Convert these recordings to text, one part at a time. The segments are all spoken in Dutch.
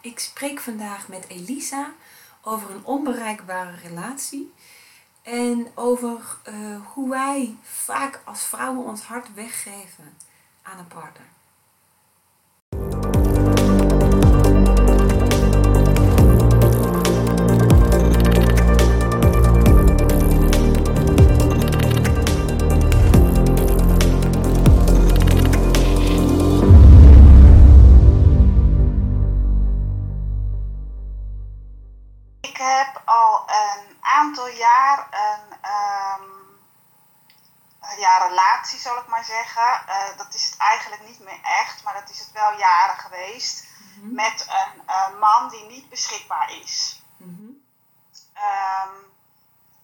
Ik spreek vandaag met Elisa over een onbereikbare relatie. En over eh, hoe wij vaak als vrouwen ons hart weggeven aan een partner. Relatie, zal ik maar zeggen. Eh, dat is het eigenlijk niet meer echt, maar dat is het wel jaren geweest. Met een eh, man die niet beschikbaar is. Mhm. Ehm,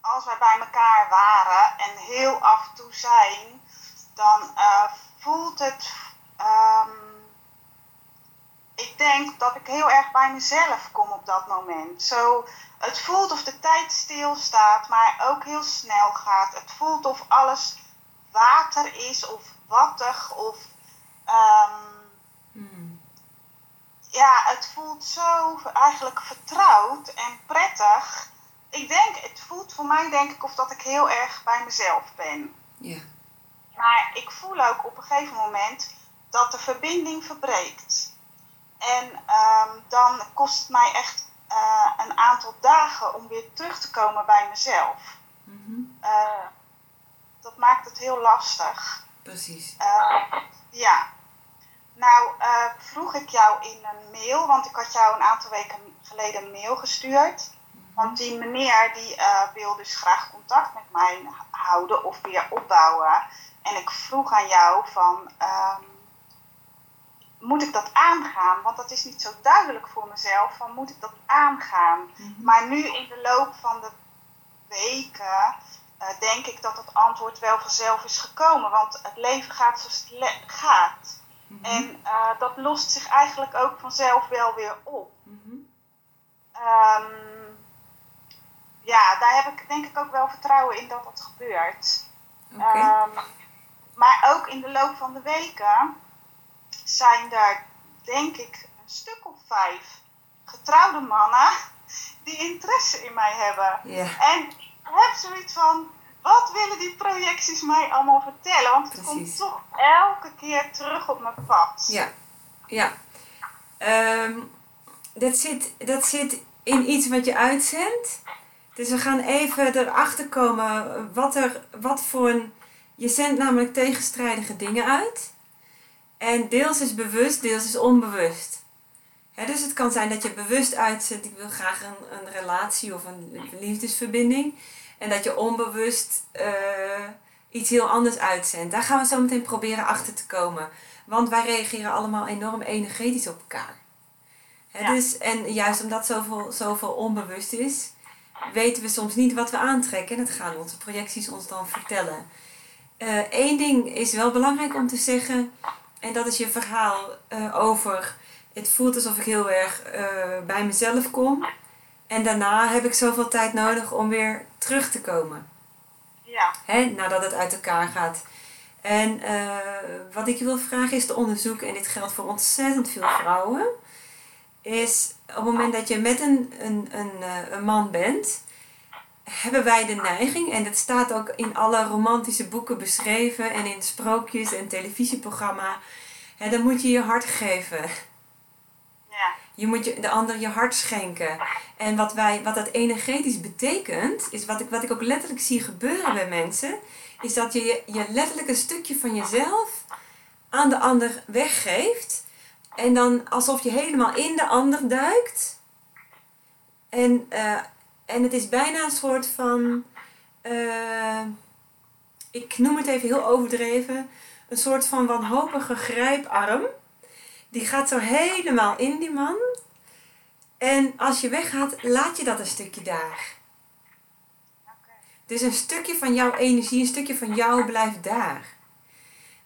als wij bij elkaar waren en heel af en toe zijn, dan eh, voelt het. ehm, ik denk dat ik heel erg bij mezelf kom op dat moment. Zo, het voelt of de tijd stilstaat, maar ook heel snel gaat. Het voelt of alles water is of wattig of. ehm, Hmm. ja, het voelt zo eigenlijk vertrouwd en prettig. Ik denk, het voelt voor mij denk ik of dat ik heel erg bij mezelf ben. Ja. Maar ik voel ook op een gegeven moment dat de verbinding verbreekt. En ehm, dan kost het mij echt eh, een aantal dagen om weer terug te komen bij mezelf. Mhm. Eh, dat maakt het heel lastig. Precies. Eh, ja. Nou, eh, vroeg ik jou in een mail, want ik had jou een aantal weken geleden een mail gestuurd. Want die meneer die eh, wil dus graag contact met mij houden of weer opbouwen. En ik vroeg aan jou van, ehm, moet ik dat aangaan? Want dat is niet zo duidelijk voor mezelf, van moet ik dat aangaan? Mhm. Maar nu in de loop van de weken eh, denk ik dat het antwoord wel vanzelf is gekomen. Want het leven gaat zoals het gaat. Mhm. En eh, dat lost zich eigenlijk ook vanzelf wel weer op. Mhm. Ehm, ja, daar heb ik denk ik ook wel vertrouwen in dat dat gebeurt. Ehm, maar ook in de loop van de weken zijn er, denk ik, een stuk of vijf getrouwde mannen die interesse in mij hebben. Ja. En heb zoiets van, wat willen die projecties mij allemaal vertellen? Want het komt toch elke keer terug op mijn pad. Ja. Ja. Ehm, dat, zit, dat zit in iets wat je uitzendt. Dus we gaan even erachter komen wat, er, wat voor een... Je zendt namelijk tegenstrijdige dingen uit. En deels is bewust, deels is onbewust. Dus het kan zijn dat je bewust uitzet, ik wil graag een, een relatie of een liefdesverbinding. En dat je onbewust eh, iets heel anders uitzendt. Daar gaan we zo meteen proberen achter te komen. Want wij reageren allemaal enorm energetisch op elkaar. Hè, Ja. dus, en juist omdat zoveel, zoveel onbewust is, weten we soms niet wat we aantrekken. En dat gaan onze projecties ons dan vertellen. Eén ding is wel belangrijk om te zeggen. En dat is je verhaal eh, over. Het voelt alsof ik heel erg eh, bij mezelf kom. En daarna heb ik zoveel tijd nodig om weer terug te komen. Ja, Hè, nadat het uit elkaar gaat. En eh, wat ik je wil vragen is te onderzoeken, en dit geldt voor ontzettend veel vrouwen, is op het moment dat je met een, een, een, eh, een man bent, hebben wij de neiging, en dat staat ook in alle romantische boeken beschreven en in sprookjes en televisieprogramma, hè, dan moet je je hart geven. Je moet je, de ander je hart schenken. En wat, wij, wat dat energetisch betekent, is wat ik, wat ik ook letterlijk zie gebeuren bij mensen, is dat je, je je letterlijk een stukje van jezelf aan de ander weggeeft. En dan alsof je helemaal in de ander duikt. En, eh, en het is bijna een soort van, eh, ik noem het even heel overdreven, een soort van wanhopige grijparm. Die gaat zo helemaal in die man. En als je weggaat, laat je dat een stukje daar. Dus een stukje van jouw energie, een stukje van jou blijft daar.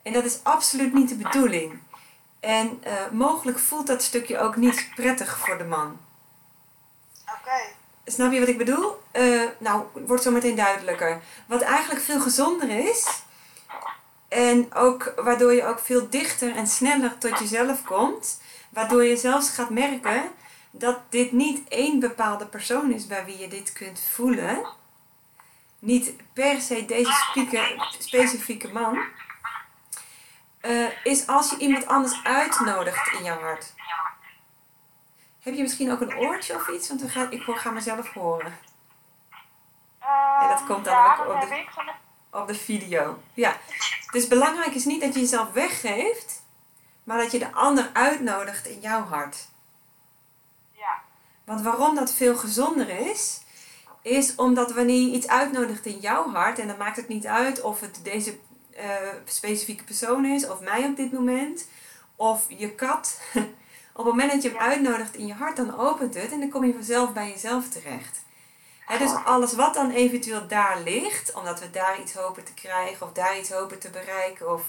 En dat is absoluut niet de bedoeling. En eh, mogelijk voelt dat stukje ook niet prettig voor de man. Oké, Snap je wat ik bedoel? Eh, nou, wordt zo meteen duidelijker. Wat eigenlijk veel gezonder is. En ook waardoor je ook veel dichter en sneller tot jezelf komt. Waardoor je zelfs gaat merken dat dit niet één bepaalde persoon is bij wie je dit kunt voelen. Niet per se deze speaker, specifieke man. Uh, is als je iemand anders uitnodigt in jouw hart. Heb je misschien ook een oortje of iets? Want ga, ik ga mezelf horen. En dat komt dan ook op de, de- op de video. Ja. Dus belangrijk is niet dat je jezelf weggeeft, maar dat je de ander uitnodigt in jouw hart. Ja, Want waarom dat veel gezonder is, is omdat wanneer je iets uitnodigt in jouw hart, en dan maakt het niet uit of het deze eh, specifieke persoon is, of mij op dit moment, of je kat. op het moment dat je hem uitnodigt in je hart, dan opent het en dan kom je vanzelf bij jezelf terecht. Dus alles wat dan eventueel daar ligt, omdat we daar iets hopen te krijgen of daar iets hopen te bereiken, of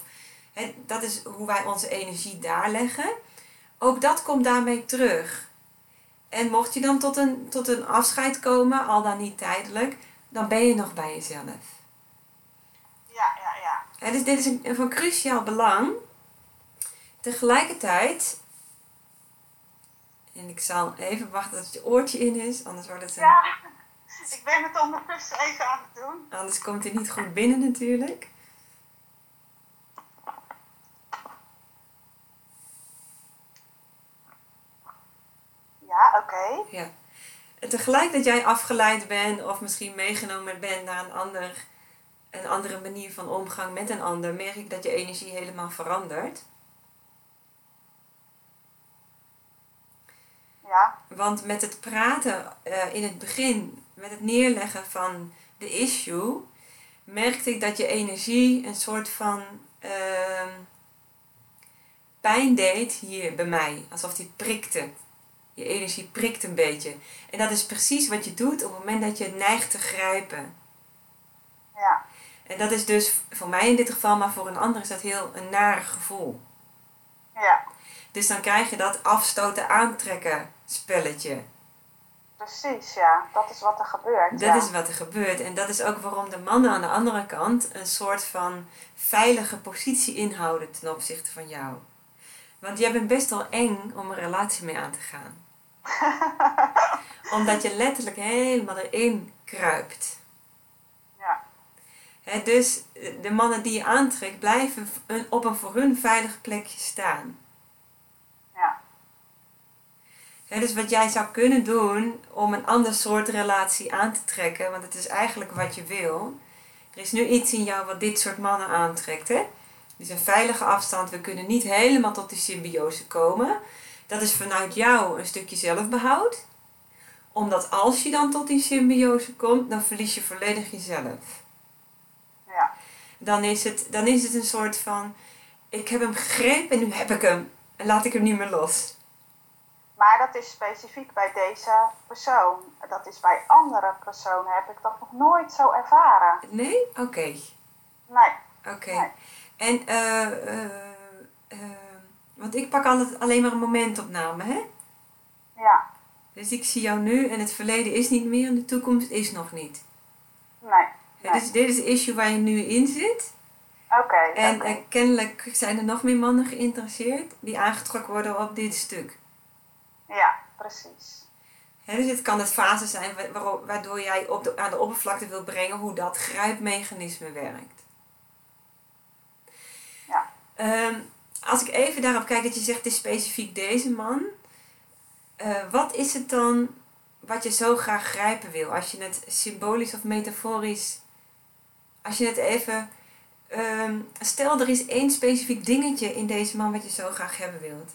dat is hoe wij onze energie daar leggen, ook dat komt daarmee terug. En mocht je dan tot een, tot een afscheid komen, al dan niet tijdelijk, dan ben je nog bij jezelf. ja, ja, ja. Hè, dus dit is een, van cruciaal belang. Tegelijkertijd, en ik zal even wachten dat je oortje in is, anders wordt het een, Ja, ik ben het ondertussen even aan het doen. anders komt hij niet goed binnen natuurlijk. Ja, oké. Ja. En tegelijk dat jij afgeleid bent of misschien meegenomen bent naar een, ander, een andere manier van omgang met een ander, merk ik dat je energie helemaal verandert. Ja, Want met het praten eh, in het begin, met het neerleggen van de issue, merkte ik dat je energie een soort van ehm, pijn deed hier bij mij. Alsof die prikte. Je energie prikt een beetje. En dat is precies wat je doet op het moment dat je neigt te grijpen. ja, En dat is dus voor mij in dit geval, maar voor een ander is dat heel een nare gevoel. ja. Dus dan krijg je dat afstoten aantrekken spelletje. Precies, ja. Dat is wat er gebeurt. Dat ja. is wat er gebeurt. En dat is ook waarom de mannen aan de andere kant een soort van veilige positie inhouden ten opzichte van jou. Want jij bent best wel eng om een relatie mee aan te gaan. Omdat je letterlijk helemaal erin kruipt. ja, Hè, dus de mannen die je aantrekt blijven op een voor hun veilig plekje staan. ja, Dus wat jij zou kunnen doen om een ander soort relatie aan te trekken, want het is eigenlijk wat je wil. Er is nu iets in jou wat dit soort mannen aantrekt. Hè? Dus een veilige afstand, we kunnen niet helemaal tot die symbiose komen. Dat is vanuit jou een stukje zelfbehoud. Omdat als je dan tot die symbiose komt, dan verlies je volledig jezelf. ja, Dan is het, dan is het een soort van, ik heb hem gegrepen en nu heb ik hem. En laat ik hem niet meer los. Maar dat is specifiek bij deze persoon. Dat is bij andere personen heb ik dat nog nooit zo ervaren. Nee? Oké. Nee, Oké. Nee. En, eh, eh, eh, want ik pak altijd alleen maar een momentopname, hè? ja, Dus ik zie jou nu en het verleden is niet meer en de toekomst is nog niet. nee. Dus dit is de issue waar je nu in zit. Oké, En kennelijk zijn er nog meer mannen geïnteresseerd die aangetrokken worden op dit stuk. Ja, precies. Dus het kan het fase zijn waardoor jij op de, aan de oppervlakte wil brengen hoe dat grijpmechanisme werkt. Ja. Ehm, als ik even daarop kijk dat je zegt, het is specifiek deze man. eh, wat is het dan wat je zo graag grijpen wil? Als je het symbolisch of metaforisch... Als je het even... ehm, stel, er is één specifiek dingetje in deze man wat je zo graag hebben wilt.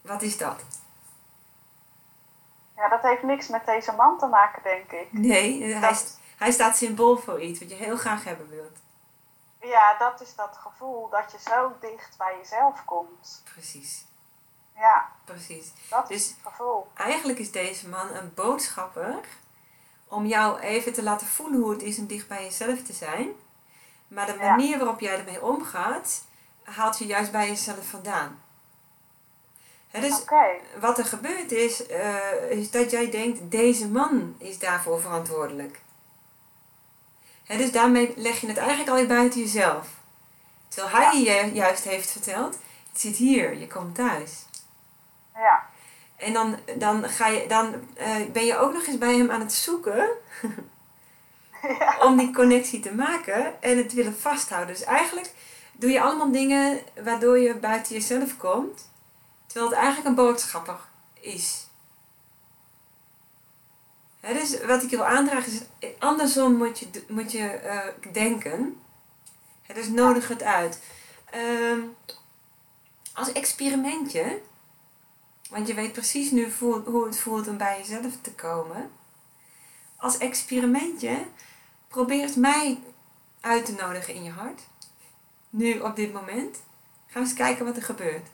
Wat is dat? Ja, dat heeft niks met deze man te maken, denk ik. Nee, hij, st- hij staat symbool voor iets wat je heel graag hebben wilt. Ja, dat is dat gevoel dat je zo dicht bij jezelf komt. Precies, Ja, precies. dat Dus- is het gevoel. Eigenlijk is deze man een boodschapper om jou even te laten voelen hoe het is om dicht bij jezelf te zijn. Maar de Ja. manier waarop jij ermee omgaat, haalt je juist bij jezelf vandaan. Hè, dus wat er gebeurt is, eh, is dat jij denkt, deze man is daarvoor verantwoordelijk. Dus daarmee leg je het eigenlijk al buiten jezelf. Terwijl hij je juist heeft verteld, het zit hier, je komt thuis. Ja. En dan, dan, ga je, dan eh, ben je ook nog eens bij hem aan het zoeken ja. om die connectie te maken en het willen vasthouden. Dus eigenlijk doe je allemaal dingen waardoor je buiten jezelf komt, terwijl het eigenlijk een boodschapper is. Hè, dus wat ik wil aandragen is, andersom moet je, moet je eh, denken. Hè, dus nodig het uit. Ehm, als experimentje, want je weet precies nu hoe het voelt om bij jezelf te komen. Als experimentje, probeer mij uit te nodigen in je hart. Nu, op dit moment. Ga eens kijken wat er gebeurt.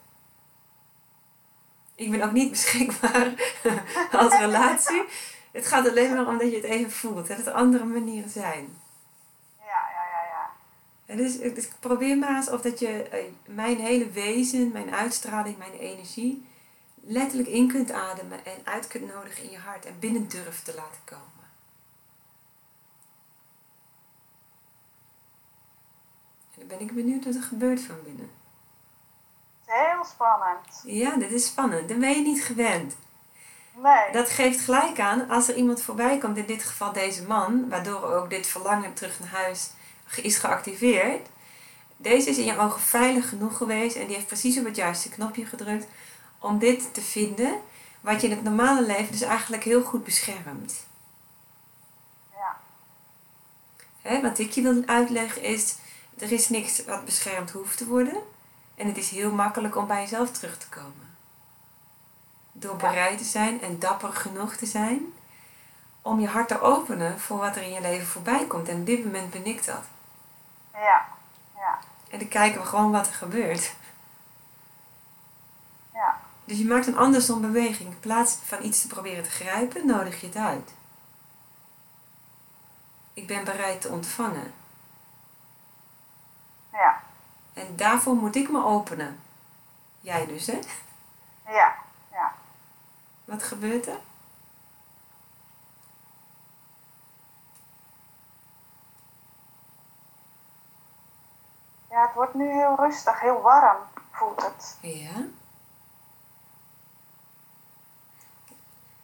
Ik ben ook niet beschikbaar als relatie. Het gaat alleen maar om dat je het even voelt. Dat er andere manieren zijn. Ja, ja, ja, ja. En dus, dus probeer maar eens of dat je eh, mijn hele wezen, mijn uitstraling, mijn energie letterlijk in kunt ademen en uit kunt nodigen in je hart en binnen durft te laten komen. En dan ben ik benieuwd wat er gebeurt van binnen. Heel spannend. Ja, dit is spannend. Dan ben je niet gewend. Nee. Dat geeft gelijk aan als er iemand voorbij komt, in dit geval deze man, waardoor ook dit verlangen terug naar huis is geactiveerd. Deze is in je ogen veilig genoeg geweest en die heeft precies op het juiste knopje gedrukt om dit te vinden, wat je in het normale leven dus eigenlijk heel goed beschermt. Ja. Hè, wat ik je wil uitleggen is, er is niks wat beschermd hoeft te worden en het is heel makkelijk om bij jezelf terug te komen. Door bereid te zijn en dapper genoeg te zijn om je hart te openen voor wat er in je leven voorbij komt. En op dit moment ben ik dat. Ja. Ja. En dan kijken we gewoon wat er gebeurt. Ja. Dus je maakt een andersom beweging. In plaats van iets te proberen te grijpen, nodig je het uit. Ik ben bereid te ontvangen. Ja. En daarvoor moet ik me openen. Jij dus, hè? Ja. Ja. Wat gebeurt er? Ja, het wordt nu heel rustig, heel warm voelt het. Ja.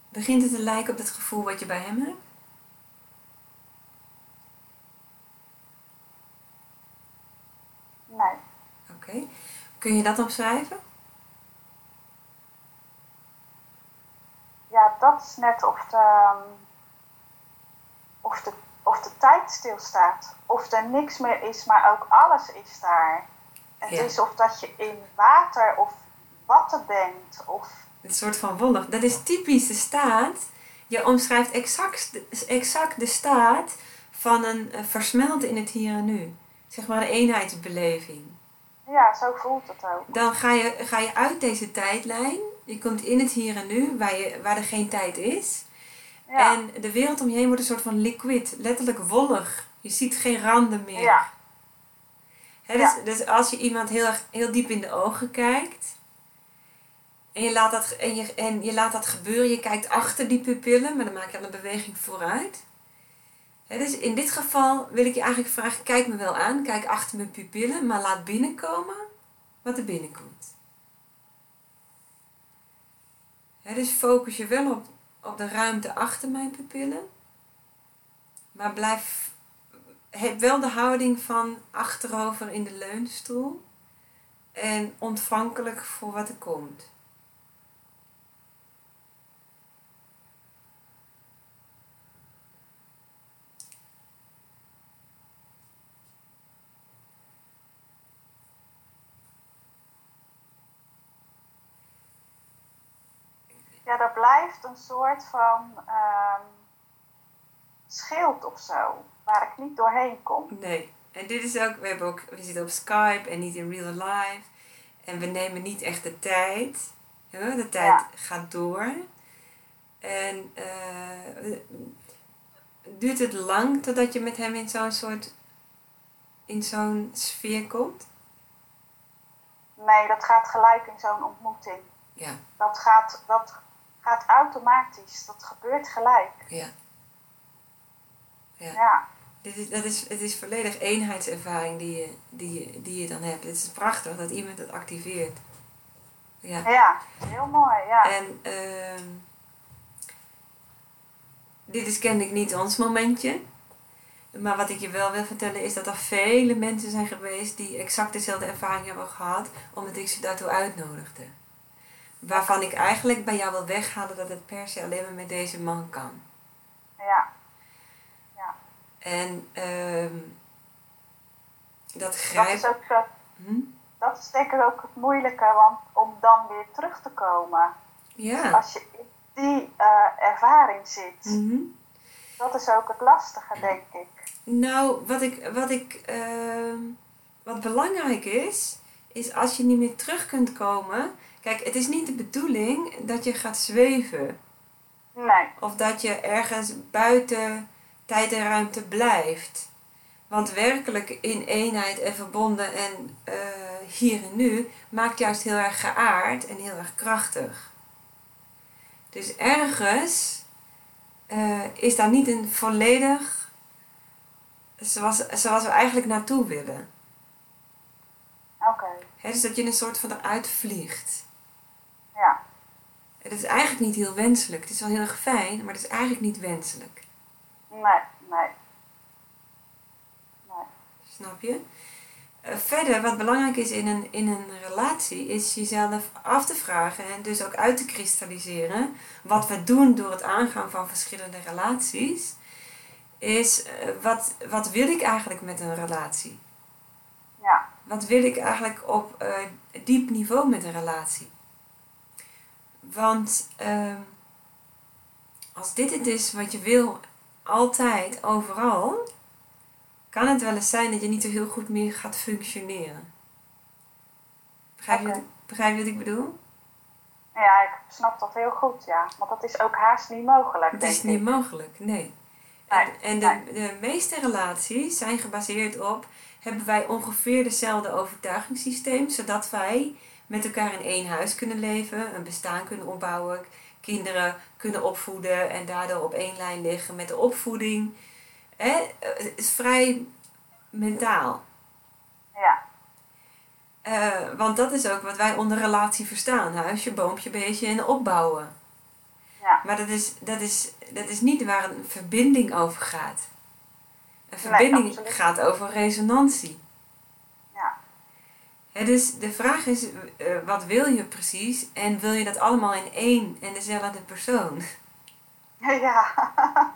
Begint het te lijken op het gevoel wat je bij hem hebt? Nee. Kun je dat omschrijven? Ja, dat is net of de, ehm, of de, of de tijd stilstaat. Of er niks meer is, maar ook alles is daar. Het Ja. is of dat je in water of water bent. Of, Een soort van wollig. Dat is typisch de staat. Je omschrijft exact, exact de staat van een eh, versmelten in het hier en nu. Zeg maar een eenheidsbeleving. Ja, zo voelt het ook. Dan ga je, ga je uit deze tijdlijn. Je komt in het hier en nu, waar, je, waar er geen tijd is. Ja. En de wereld om je heen wordt een soort van liquid, letterlijk wollig. Je ziet geen randen meer. Ja. Dus, Ja. dus als je iemand heel, erg- heel diep in de ogen kijkt. En je, laat dat, en, je, en je laat dat gebeuren, je kijkt achter die pupillen, maar dan maak je al een beweging vooruit. Dus in dit geval wil ik je eigenlijk vragen, kijk me wel aan, kijk achter mijn pupillen, maar laat binnenkomen wat er binnenkomt. Dus focus je wel op, op de ruimte achter mijn pupillen, maar blijf, heb wel de houding van achterover in de leunstoel en ontvankelijk voor wat er komt. Dat blijft een soort van ehm, schild of zo. Waar ik niet doorheen kom. Nee. En dit is ook, we, hebben ook, we zitten op Skype en niet in real life. En we nemen niet echt de tijd. De tijd Ja. gaat door. En eh, duurt het lang totdat je met hem in zo'n soort, in zo'n sfeer komt? Nee, dat gaat gelijk in zo'n ontmoeting. Ja, Dat gaat, dat gaat automatisch. Dat gebeurt gelijk. ja. Ja. Ja. Dit is, dat is, het is volledig eenheidservaring die je, die, je, die je dan hebt. Het is prachtig dat iemand het activeert. Ja, Ja, heel mooi, ja. En ehm, dit is kennelijk niet ons momentje. Maar wat ik je wel wil vertellen is dat er vele mensen zijn geweest die exact dezelfde ervaring hebben gehad, omdat ik ze daartoe uitnodigde. Waarvan ik eigenlijk bij jou wil weghalen dat het per se alleen maar met deze man kan. Ja, En ehm, dat dat grijpt. is ook zo, Hm? dat is denk ik ook het moeilijke, want om dan weer terug te komen. Ja. Als je in die eh, ervaring zit, Mhm. dat is ook het lastige, denk ik. Nou, wat ik, wat ik, ehm, wat belangrijk is, is als je niet meer terug kunt komen. Kijk, het is niet de bedoeling dat je gaat zweven. Nee, Of dat je ergens buiten tijd en ruimte blijft. Want werkelijk in eenheid en verbonden en eh, hier en nu maakt juist heel erg geaard en heel erg krachtig. Dus ergens eh, is daar niet een volledig zoals, zoals we eigenlijk naartoe willen. oké, Hè, dus dat je een soort van eruit vliegt. Het is eigenlijk niet heel wenselijk. Het is wel heel erg fijn, maar het is eigenlijk niet wenselijk. nee, nee. Nee, Snap je? Eh, verder, wat belangrijk is in een, in een relatie, is jezelf af te vragen en dus ook uit te kristalliseren. Wat we doen door het aangaan van verschillende relaties, is eh, wat, wat wil ik eigenlijk met een relatie? ja, Wat wil ik eigenlijk op eh, diep niveau met een relatie? Want ehm, als dit het is wat je wil, altijd, overal, kan het wel eens zijn dat je niet zo heel goed meer gaat functioneren. Begrijp je, begrijp je wat ik bedoel? ja, ik snap dat heel goed, ja. Want dat is ook haast niet mogelijk, Het is niet mogelijk, nee. Nee, En, en de, de meeste relaties zijn gebaseerd op, hebben wij ongeveer dezelfde overtuigingssysteem, zodat wij met elkaar in één huis kunnen leven, een bestaan kunnen opbouwen, kinderen kunnen opvoeden en daardoor op één lijn liggen met de opvoeding. Hè? Het is vrij mentaal. Ja, Eh, want dat is ook wat wij onder relatie verstaan. Huisje, boompje, beestje en opbouwen. ja, Maar dat is, dat, is, dat is niet waar een verbinding over gaat. Een verbinding gaat over resonantie. Dus de vraag is, eh, wat wil je precies? En wil je dat allemaal in één en dezelfde persoon? ja.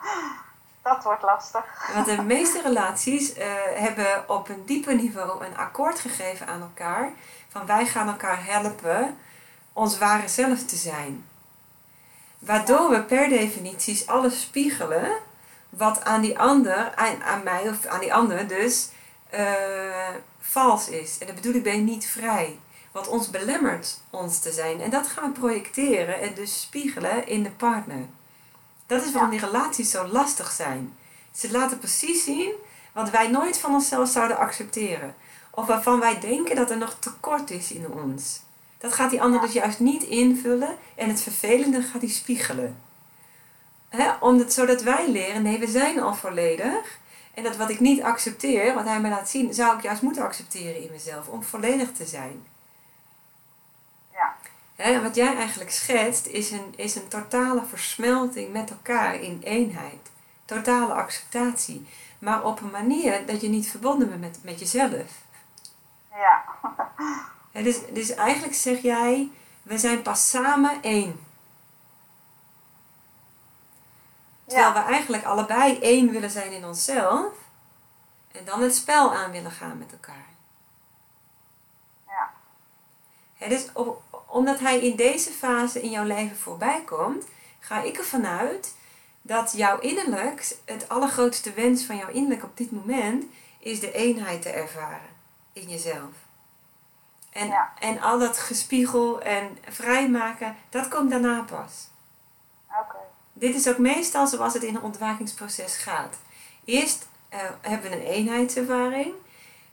dat wordt lastig. Want de meeste relaties eh, hebben op een dieper niveau een akkoord gegeven aan elkaar. Van wij gaan elkaar helpen ons ware zelf te zijn. Waardoor we per definitie alles spiegelen wat aan die ander, aan, aan mij of aan die ander dus, eh, vals is. En dat bedoel ik ben niet vrij. Wat ons belemmert ons te zijn. En dat gaan we projecteren en dus spiegelen in de partner. Dat is waarom die relaties zo lastig zijn. Ze laten precies zien wat wij nooit van onszelf zouden accepteren. Of waarvan wij denken dat er nog tekort is in ons. Dat gaat die ander dus juist niet invullen en het vervelende gaat hij spiegelen. Hè? Omdat, zodat wij leren, nee, we zijn al volledig. En dat wat ik niet accepteer, wat hij me laat zien, zou ik juist moeten accepteren in mezelf om volledig te zijn. Ja, Hè, en wat jij eigenlijk schetst, is een, is een totale versmelting met elkaar in eenheid. Totale acceptatie. Maar op een manier dat je niet verbonden bent met, met jezelf. ja, Hè, dus, dus eigenlijk zeg jij, we zijn pas samen één. Terwijl we eigenlijk allebei één willen zijn in onszelf. En dan het spel aan willen gaan met elkaar. ja, Hè, dus op, omdat hij in deze fase in jouw leven voorbij komt, ga ik ervan uit dat jouw innerlijk, het allergrootste wens van jouw innerlijk op dit moment, is de eenheid te ervaren in jezelf. En, Ja. en al dat gespiegel en vrijmaken, dat komt daarna pas. oké. Dit is ook meestal zoals het in een ontwakingsproces gaat. Eerst eh, hebben we een eenheidservaring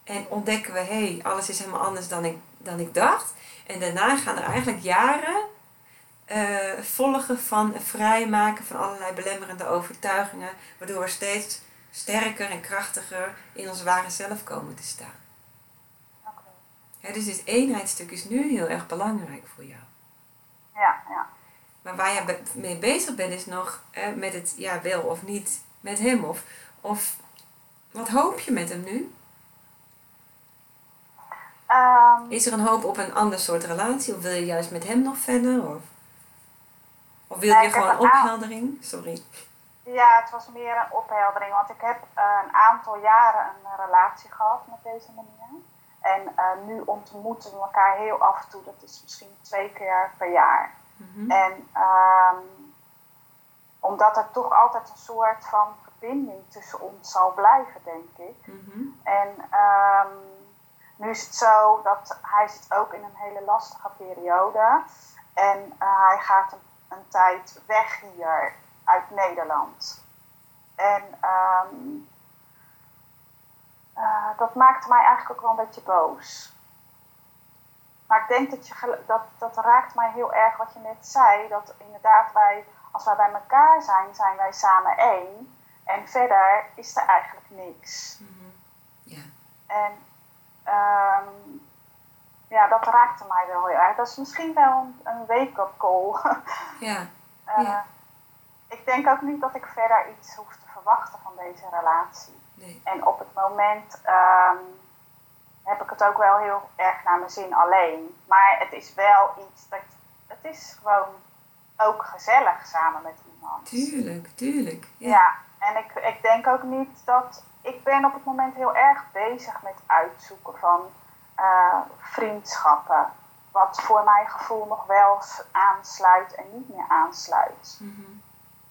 en ontdekken we, hé, hey, alles is helemaal anders dan ik, dan ik dacht. En daarna gaan er eigenlijk jaren eh, volgen van vrijmaken van allerlei belemmerende overtuigingen, waardoor we steeds sterker en krachtiger in ons ware zelf komen te staan. oké. Ja, dus dit eenheidsstuk is nu heel erg belangrijk voor jou. Ja, ja. Maar waar je mee bezig bent is nog eh, met het ja, wel of niet met hem. Of, of wat hoop je met hem nu? Ehm, Is er een hoop op een ander soort relatie? Of wil je juist met hem nog verder? Of, of wil je gewoon opheldering? Sorry. Ja, het was meer een opheldering, want ik heb een aantal jaren een relatie gehad met deze meneer. En eh, nu ontmoeten we elkaar heel af en toe, dat is misschien twee keer per jaar. Mhm. En ehm, omdat er toch altijd een soort van verbinding tussen ons zal blijven, denk ik. Mhm. En ehm, nu is het zo dat hij zit ook in een hele lastige periode. En eh, hij gaat een, een tijd weg hier uit Nederland. En ehm, eh, dat maakte mij eigenlijk ook wel een beetje boos. Maar ik denk dat, je, dat dat raakt mij heel erg wat je net zei. Dat inderdaad wij, als wij bij elkaar zijn, zijn wij samen één. En verder is er eigenlijk niks. Mhm. Ja. En ehm, ja, dat raakte mij wel heel erg. Dat is misschien wel een, een wake-up call. Ja. Eh, Ja. Ik denk ook niet dat ik verder iets hoef te verwachten van deze relatie. Nee. En op het moment ehm, heb ik het ook wel heel erg naar mijn zin alleen. Maar het is wel iets dat. Het is gewoon ook gezellig samen met iemand. Tuurlijk, tuurlijk. Ja. Ja, en ik, ik denk ook niet dat. Ik ben op het moment heel erg bezig met uitzoeken van eh, vriendschappen. Wat voor mijn gevoel nog wel aansluit en niet meer aansluit. Mhm.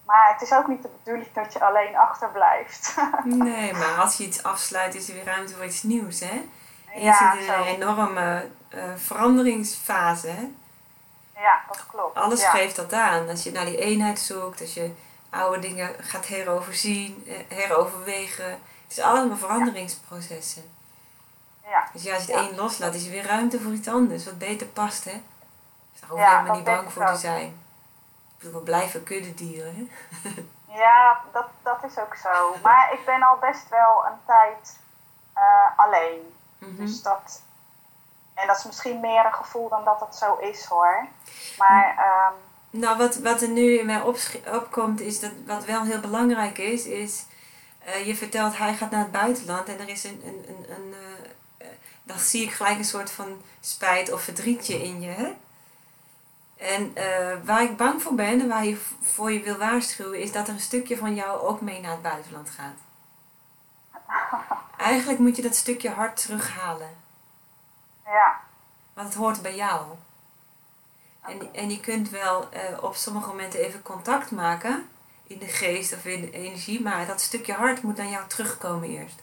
Maar het is ook niet de bedoeling dat je alleen achterblijft. Nee, maar als je iets afsluit, is er weer ruimte voor iets nieuws, hè? Je ja, zit in een enorme eh, veranderingsfase, hè? ja, dat klopt. Alles ja. geeft dat aan. Als je naar die eenheid zoekt, als je oude dingen gaat heroverzien, eh, heroverwegen. Het is allemaal veranderingsprocessen. Ja, Dus ja, als je Ja. het een loslaat, is er weer ruimte voor iets anders, wat beter past, hè? Dus daar hoef je helemaal niet bang voor te zijn. Ik bedoel, we blijven kuddedieren, hè? ja dat, dat is ook zo. Maar ik ben al best wel een tijd eh, alleen. Mhm. Dus dat, en dat is misschien meer een gevoel dan dat het zo is hoor. Maar ehm, Nou, wat, wat er nu in mij opkomt, is dat wat wel heel belangrijk is, is eh, je vertelt hij gaat naar het buitenland en er is een, een, een, een eh, eh, dan zie ik gelijk een soort van spijt of verdrietje in je. Hè? En waar ik bang voor ben en waar je voor je wil waarschuwen, is dat er een stukje van jou ook mee naar het buitenland gaat. Eigenlijk moet je dat stukje hart terughalen, ja, want het hoort bij jou. En, en je kunt wel eh, op sommige momenten even contact maken in de geest of in de energie, maar dat stukje hart moet naar jou terugkomen eerst.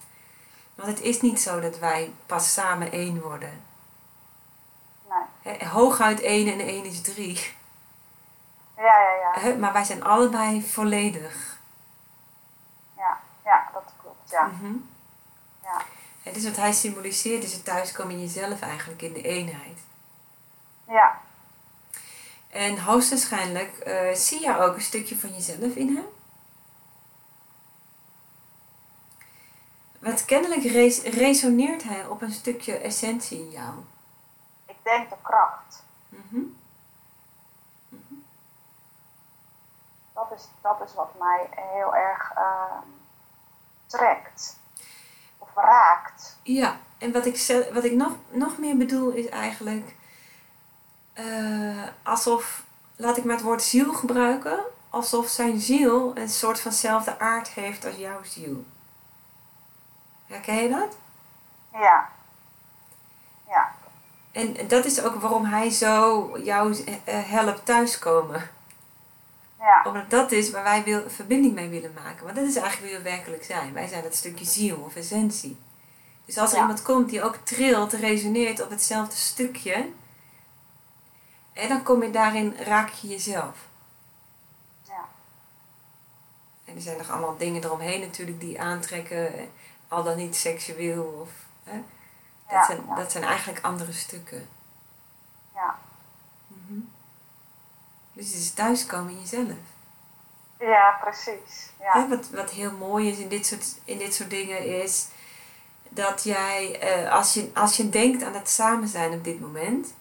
Want het is niet zo dat wij pas samen één worden. nee. Hooguit één en één is drie. Ja, ja, ja. Maar wij zijn allebei volledig. Ja, ja dat klopt. Ja. Mhm. Ja. En dus wat hij symboliseert is het thuiskomen in jezelf eigenlijk, in de eenheid. ja. En hoogstwaarschijnlijk eh, zie je ook een stukje van jezelf in hem. Want kennelijk res- resoneert hij op een stukje essentie in jou. Ik denk de kracht. Mhm. Dat is, dat is wat mij heel erg ehm, trekt. Raakt. Ja, en wat ik, wat ik nog, nog meer bedoel is eigenlijk eh, alsof, laat ik maar het woord ziel gebruiken, alsof zijn ziel een soort vanzelfde aard heeft als jouw ziel. Herken je dat? Ja. Ja. En dat is ook waarom hij zo jou eh, helpt thuiskomen. Ja. Omdat dat is waar wij wil, verbinding mee willen maken. Want dat is eigenlijk wie we werkelijk zijn. Wij zijn dat stukje ziel of essentie. Dus als er Ja. iemand komt die ook trilt, resoneert op hetzelfde stukje. En dan kom je daarin, raak je jezelf. Ja. En er zijn nog allemaal dingen eromheen natuurlijk die aantrekken. Al dan niet seksueel. Of, hè. Dat, Ja, zijn, dat zijn eigenlijk andere stukken. Ja. Mhm. Dus het is thuiskomen in jezelf. Ja, precies. Ja. Hè, wat, wat heel mooi is in dit soort, in dit soort dingen is. dat jij, eh, als, je, als je denkt aan het samen zijn op dit moment,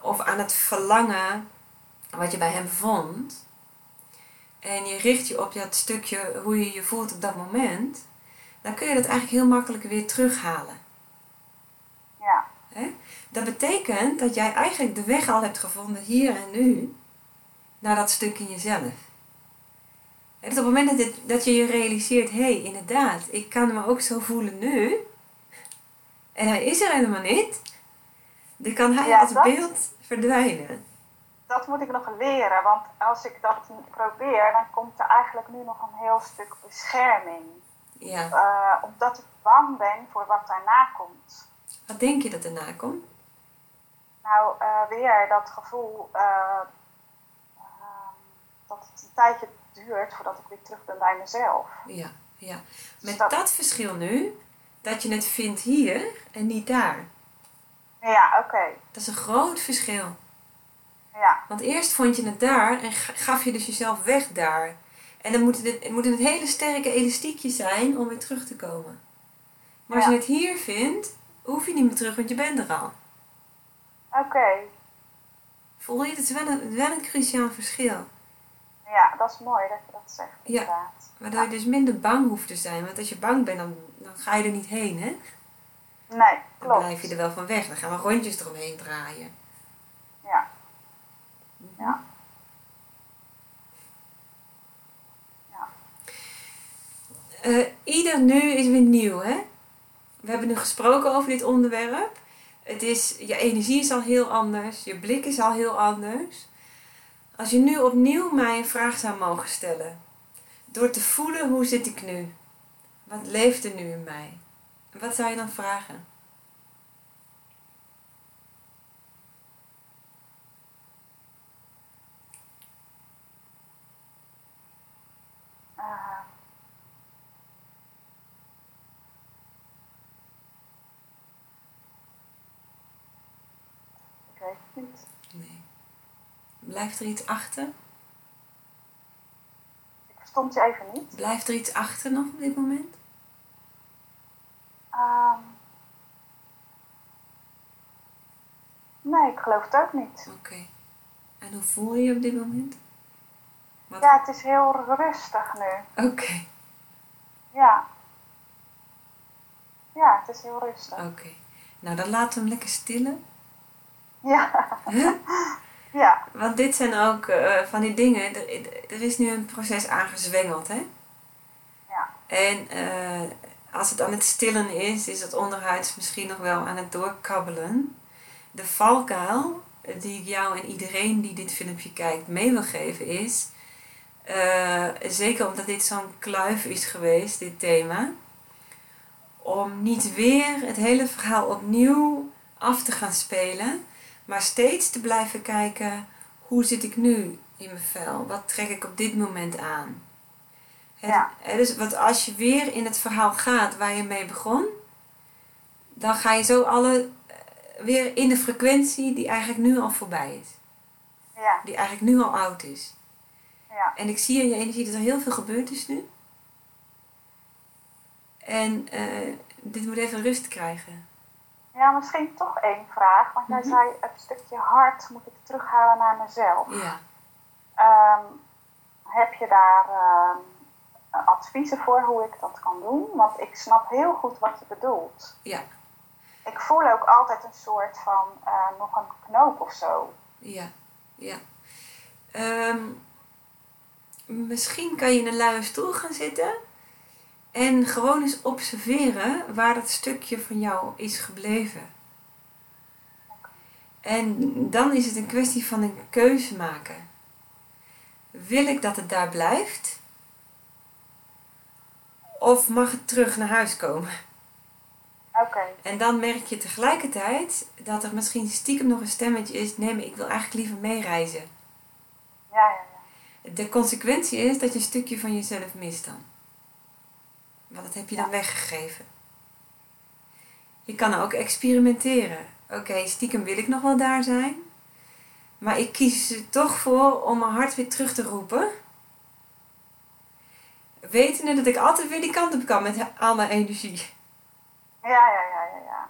of aan het verlangen wat je bij hem vond, en je richt je op dat stukje hoe je je voelt op dat moment, dan kun je dat eigenlijk heel makkelijk weer terughalen. Dat betekent dat jij eigenlijk de weg al hebt gevonden hier en nu naar dat stuk in jezelf. En op het moment dat, dit- dat je je realiseert, hé, hey, inderdaad, ik kan me ook zo voelen nu. En hij is er helemaal niet. Dan kan hij Ja, als dat- beeld verdwijnen. Dat moet ik nog leren, want als ik dat probeer, dan komt er eigenlijk nu nog een heel stuk bescherming. Ja. Eh, omdat ik bang ben voor wat daarna komt. Wat denk je dat erna komt? Nou, eh, weer dat gevoel eh, ehm, dat het een tijdje duurt voordat ik weer terug ben bij mezelf. Ja, ja. Dus Met dat- dat verschil nu, dat je het vindt hier en niet daar. Ja, oké. Dat is een groot verschil. Ja, Want eerst vond je het daar en ga- gaf je dus jezelf weg daar. En dan moeten het, moeten het hele sterke elastiekjes zijn om weer terug te komen. Maar als Ja. je het hier vindt, hoef je niet meer terug, want je bent er al. Oké. Voel je, het is wel een, wel een cruciaal verschil. Ja, dat is mooi dat je dat zegt, Ja. inderdaad. Waardoor je dus minder bang hoeft te zijn. Want als je bang bent, dan, dan ga je er niet heen, hè? Nee, Dan klopt. blijf je er wel van weg. Dan gaan we rondjes eromheen draaien. Ja. Ja. Ja. Eh, ieder nu is weer nieuw, hè? We hebben nu gesproken over dit onderwerp. Het is, je energie is al heel anders, je blik is al heel anders. Als je nu opnieuw mij een vraag zou mogen stellen, door te voelen hoe zit ik nu? Wat leeft er nu in mij? Wat zou je dan vragen? Eh, Nee. Blijft er iets achter? Ik verstond je even niet. Blijft er iets achter nog op dit moment? Ehm, nee, ik geloof het ook niet. Oké. En hoe voel je je op dit moment? Wat- Ja, het is heel rustig nu. Oké, Ja. Ja, het is heel rustig. oké. Nou, dan laten we hem lekker stillen. Ja. Huh? Ja. Want dit zijn ook eh, van die dingen. Er, er is nu een proces aangezwengeld, hè? Ja. En eh, als het aan het stillen is, is het onderhuids misschien nog wel aan het doorkabbelen. De valkuil die ik jou en iedereen die dit filmpje kijkt mee wil geven is... eh, zeker omdat dit zo'n kluif is geweest, dit thema... om niet weer het hele verhaal opnieuw af te gaan spelen... maar steeds te blijven kijken... hoe zit ik nu in mijn vel? Wat trek ik op dit moment aan? Ja. dus wat als je weer in het verhaal gaat waar je mee begon, dan ga je zo alle eh, weer in de frequentie die eigenlijk nu al voorbij is. Ja. Die eigenlijk nu al oud is. Ja. En ik zie in je energie dat er heel veel gebeurd is nu. En eh, dit moet even rust krijgen. Ja, misschien toch één vraag. Want jij Mhm. zei het stukje hart moet ik terughalen naar mezelf. Ja. Ehm, heb je daar ehm, adviezen voor hoe ik dat kan doen? Want ik snap heel goed wat je bedoelt. Ja. Ik voel ook altijd een soort van eh, nog een knoop of zo. Ja, ja. Ehm, misschien kan je in een luie stoel gaan zitten en gewoon eens observeren waar dat stukje van jou is gebleven. En dan is het een kwestie van een keuze maken. Wil ik dat het daar blijft? Of mag het terug naar huis komen? Oké, En dan merk je tegelijkertijd dat er misschien stiekem nog een stemmetje is: nee, maar ik wil eigenlijk liever meereizen. ja, ja, ja. De consequentie is dat je een stukje van jezelf mist dan. Want dat heb je dan weggegeven. Je kan ook experimenteren. Oké, stiekem wil ik nog wel daar zijn. Maar ik kies er toch voor om mijn hart weer terug te roepen. Wetende dat ik altijd weer die kant op kan met al mijn energie. Ja, ja, ja, ja,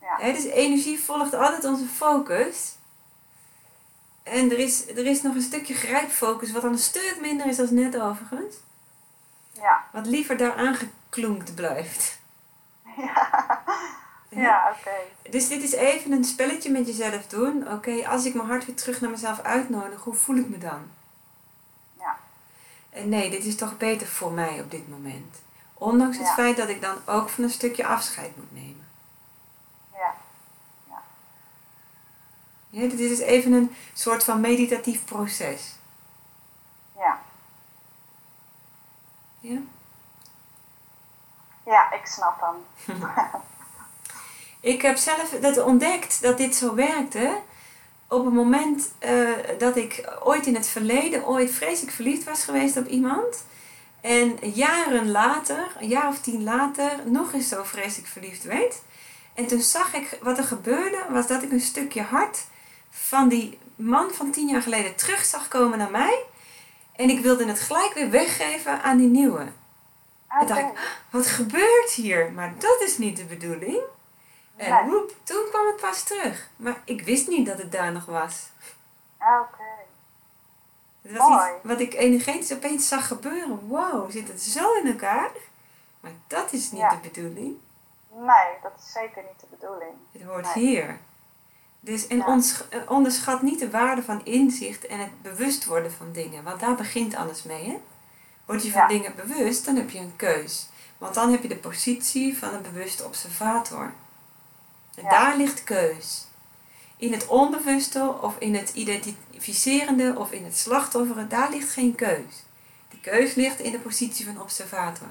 ja. ja. Dus energie volgt altijd onze focus. En er is, er is nog een stukje grijpfocus, wat dan een stuk minder is dan net overigens. Ja, Wat liever daar aangeklonkt blijft. ja. Ja, oké. Dus dit is even een spelletje met jezelf doen. Oké, als ik mijn hart weer terug naar mezelf uitnodig, hoe voel ik me dan? Ja. En nee, dit is toch beter voor mij op dit moment. Ondanks het Ja. feit dat ik dan ook van een stukje afscheid moet nemen. Ja, Ja, dit is dus even een soort van meditatief proces. ja. Ja? Ja, ik snap hem. Ik heb zelf dat ontdekt dat dit zo werkte. Op het moment eh, dat ik ooit in het verleden ooit vreselijk verliefd was geweest op iemand. En jaren later, een jaar of tien later, nog eens zo vreselijk verliefd werd. En toen zag ik wat er gebeurde, was dat ik een stukje hart van die man van tien jaar geleden terug zag komen naar mij. En ik wilde het gelijk weer weggeven aan die nieuwe. En dacht ik, wat gebeurt hier? Maar dat is niet de bedoeling. En woep, toen kwam het pas terug. Maar ik wist niet dat het daar nog was. Oké. Het was Mooi. iets wat ik energetisch opeens zag gebeuren. Wow, zit het zo in elkaar? Maar dat is niet Ja. de bedoeling. Nee, dat is zeker niet de bedoeling. Het hoort Nee. hier. Dus en ons, eh, onderschat niet de waarde van inzicht en het bewust worden van dingen. Want daar begint alles mee. Hè? Word je van dingen bewust, dan heb je een keus. Want dan heb je de positie van een bewuste observator. En daar ligt keus. In het onbewuste of in het identificerende of in het slachtofferen, daar ligt geen keus. De keus ligt in de positie van observator.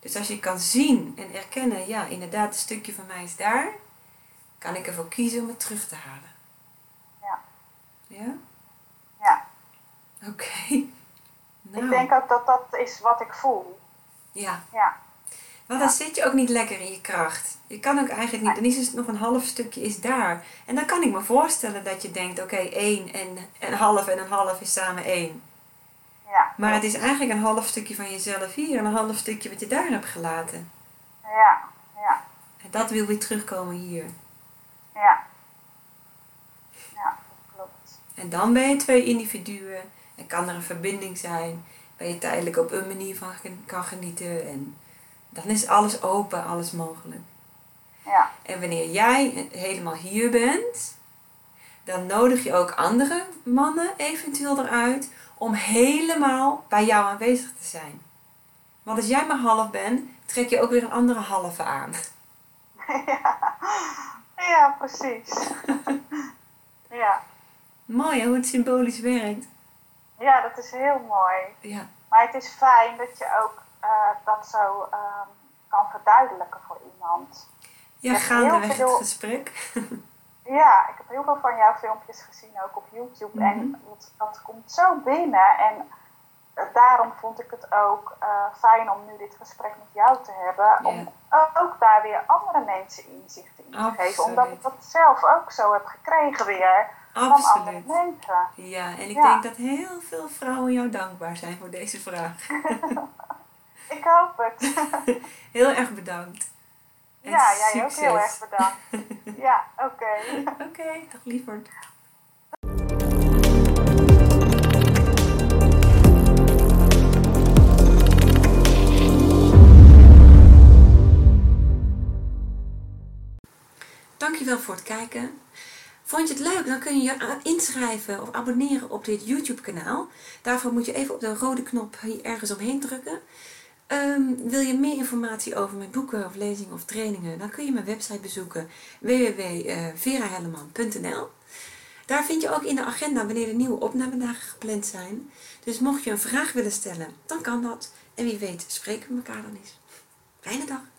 Dus als je kan zien en erkennen, ja, inderdaad, een stukje van mij is daar, kan ik ervoor kiezen om het terug te halen. Ja. Ja? Ja. Oké. Nou, Ik denk ook dat dat is wat ik voel. ja. Ja. Want dan zit je ook niet lekker in je kracht. Je kan ook eigenlijk niet, dan is het nog een half stukje is daar. En dan kan ik me voorstellen dat je denkt, oké, één en een half en een half is samen één. Ja. Maar het is eigenlijk een half stukje van jezelf hier en een half stukje wat je daar hebt gelaten. Ja. Ja. En dat wil weer terugkomen hier. Ja. Ja, dat klopt. En dan ben je twee individuen en kan er een verbinding zijn. Waar je tijdelijk op een manier van kan genieten. En dan is alles open, alles mogelijk. Ja. En wanneer jij helemaal hier bent, dan nodig je ook andere mannen eventueel eruit om helemaal bij jou aanwezig te zijn. Want als jij maar half bent, trek je ook weer een andere halve aan. ja. Ja, precies. ja. Mooi hè, hoe het symbolisch werkt. ja, dat is heel mooi. Ja, Maar het is fijn dat je ook eh, dat zo ehm, kan verduidelijken voor iemand. ja gaandeweg het gesprek. Ja, ik heb heel veel van jouw filmpjes gezien, ook op YouTube. Mhm. En dat, dat komt zo binnen. En daarom vond ik het ook eh, fijn om nu dit gesprek met jou te hebben. Om ook daar weer andere mensen inzichten in te geven. Absoluut. Omdat ik dat zelf ook zo heb gekregen weer van andere Absoluut. mensen. Ja, en ik Ja. denk dat heel veel vrouwen jou dankbaar zijn voor deze vraag. Ik hoop het. Heel erg bedankt. En ja, jij ook heel erg bedankt. ja, oké. Oké, dag lieverd. Dankjewel voor het kijken. Vond je het leuk? Dan kun je je inschrijven of abonneren op dit YouTube kanaal. Daarvoor moet je even op de rode knop hier ergens omheen drukken. Ehm, wil je meer informatie over mijn boeken of lezingen of trainingen? Dan kun je mijn website bezoeken www.verahelleman.nl Daar vind je ook in de agenda wanneer de nieuwe opnamedagen gepland zijn. Dus mocht je een vraag willen stellen, dan kan dat. En wie weet spreken we elkaar dan eens. Fijne dag!